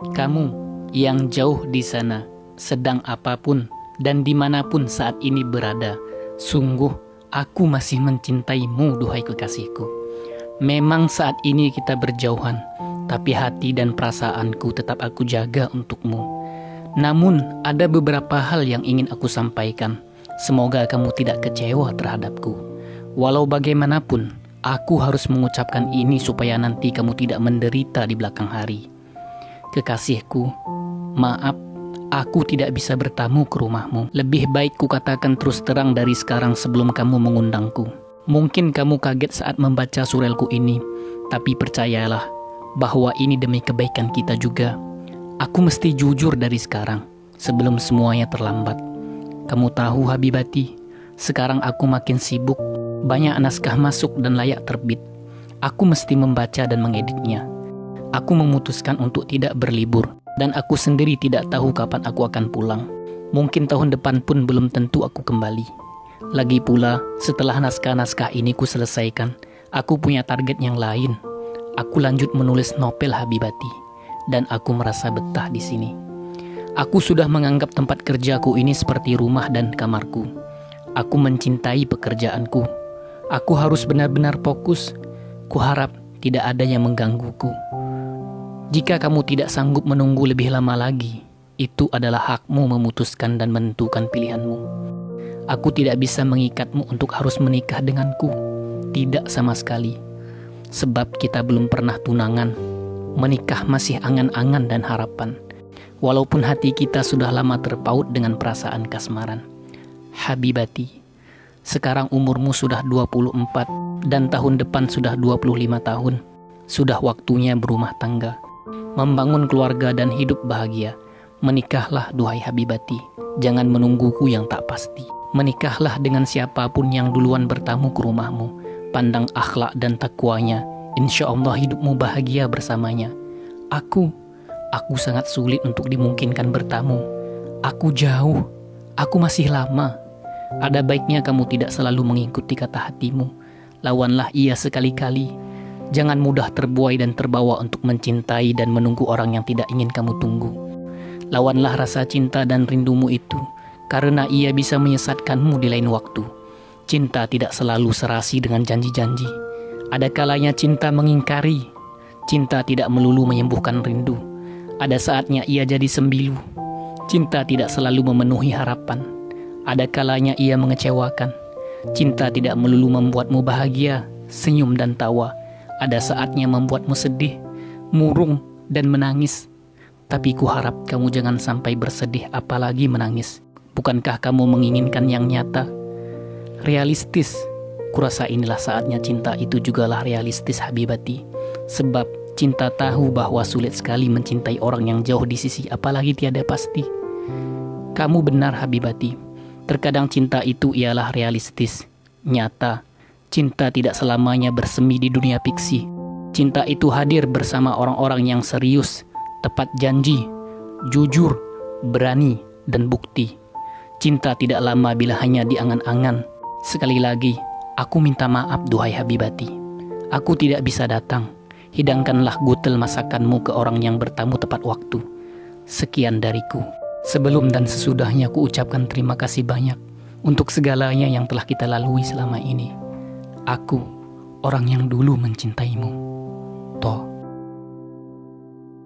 Kamu yang jauh di sana, sedang apa pun dan di mana pun saat ini berada, sungguh aku masih mencintaimu, duhai kekasihku. Memang saat ini kita berjauhan, tapi hati dan perasaanku tetap aku jaga untukmu. Namun, ada beberapa hal yang ingin aku sampaikan. Semoga kamu tidak kecewa terhadapku. Walau bagaimanapun, aku harus mengucapkan ini supaya nanti kamu tidak menderita di belakang hari. Kekasihku, maaf, aku tidak bisa bertamu ke rumahmu. Lebih baik ku katakan terus terang dari sekarang sebelum kamu mengundangku. Mungkin kamu kaget saat membaca surelku ini, tapi percayalah, bahwa ini demi kebaikan kita juga. Aku mesti jujur dari sekarang, sebelum semuanya terlambat. Kamu tahu Habibati, sekarang aku makin sibuk, banyak naskah masuk dan layak terbit. Aku mesti membaca dan mengeditnya. Aku memutuskan untuk tidak berlibur, dan aku sendiri tidak tahu kapan aku akan pulang. Mungkin tahun depan pun belum tentu aku kembali. Lagi pula, setelah naskah-naskah ini ku selesaikan, aku punya target yang lain Aku lanjut menulis novel Habibati dan aku merasa betah di sini. Aku sudah menganggap tempat kerjaku ini seperti rumah dan kamarku. Aku mencintai pekerjaanku. Aku harus benar-benar fokus. Kuharap tidak ada yang menggangguku. Jika kamu tidak sanggup menunggu lebih lama lagi, itu adalah hakmu memutuskan dan menentukan pilihanmu. Aku tidak bisa mengikatmu untuk harus menikah denganku. Tidak sama sekali sebab kita belum pernah tunangan. Menikah masih angan-angan dan harapan, walaupun hati kita sudah lama terpaut dengan perasaan kasmaran. Habibati, sekarang umurmu sudah 24 dan tahun depan sudah 25 tahun. Sudah waktunya berumah tangga, membangun keluarga dan hidup bahagia. Menikahlah duhai Habibati, jangan menungguku yang tak pasti. Menikahlah dengan siapa pun yang duluan bertamu ke rumahmu pandang akhlak dan takwanya, insya Allah hidupmu bahagia bersamanya. Aku, aku sangat sulit untuk dimungkinkan bertamu. Aku jauh, aku masih lama. Ada baiknya kamu tidak selalu mengikuti kata hatimu. Lawanlah ia sekali-kali. Jangan mudah terbuai dan terbawa untuk mencintai dan menunggu orang yang tidak ingin kamu tunggu. Lawanlah rasa cinta dan rindumu itu, karena ia bisa menyesatkanmu di lain waktu. Cinta tidak selalu serasi dengan janji-janji. Ada kalanya cinta mengingkari. Cinta tidak melulu menyembuhkan rindu. Ada saatnya ia jadi sembilu. Cinta tidak selalu memenuhi harapan. Ada kalanya ia mengecewakan. Cinta tidak melulu membuatmu bahagia, senyum dan tawa. Ada saatnya membuatmu sedih, murung dan menangis. Tapi ku harap kamu jangan sampai bersedih apalagi menangis. Bukankah kamu menginginkan yang nyata? realistis. Kurasa inilah saatnya cinta itu jugalah realistis Habibati. Sebab cinta tahu bahwa sulit sekali mencintai orang yang jauh di sisi apalagi tiada pasti. Kamu benar Habibati. Terkadang cinta itu ialah realistis, nyata. Cinta tidak selamanya bersemi di dunia fiksi. Cinta itu hadir bersama orang-orang yang serius, tepat janji, jujur, berani, dan bukti. Cinta tidak lama bila hanya di angan-angan, Sekali lagi, aku minta maaf duhai Habibati. Aku tidak bisa datang. Hidangkanlah gutel masakanmu ke orang yang bertamu tepat waktu. Sekian dariku. Sebelum dan sesudahnya aku ucapkan terima kasih banyak untuk segalanya yang telah kita lalui selama ini. Aku, orang yang dulu mencintaimu. Toh.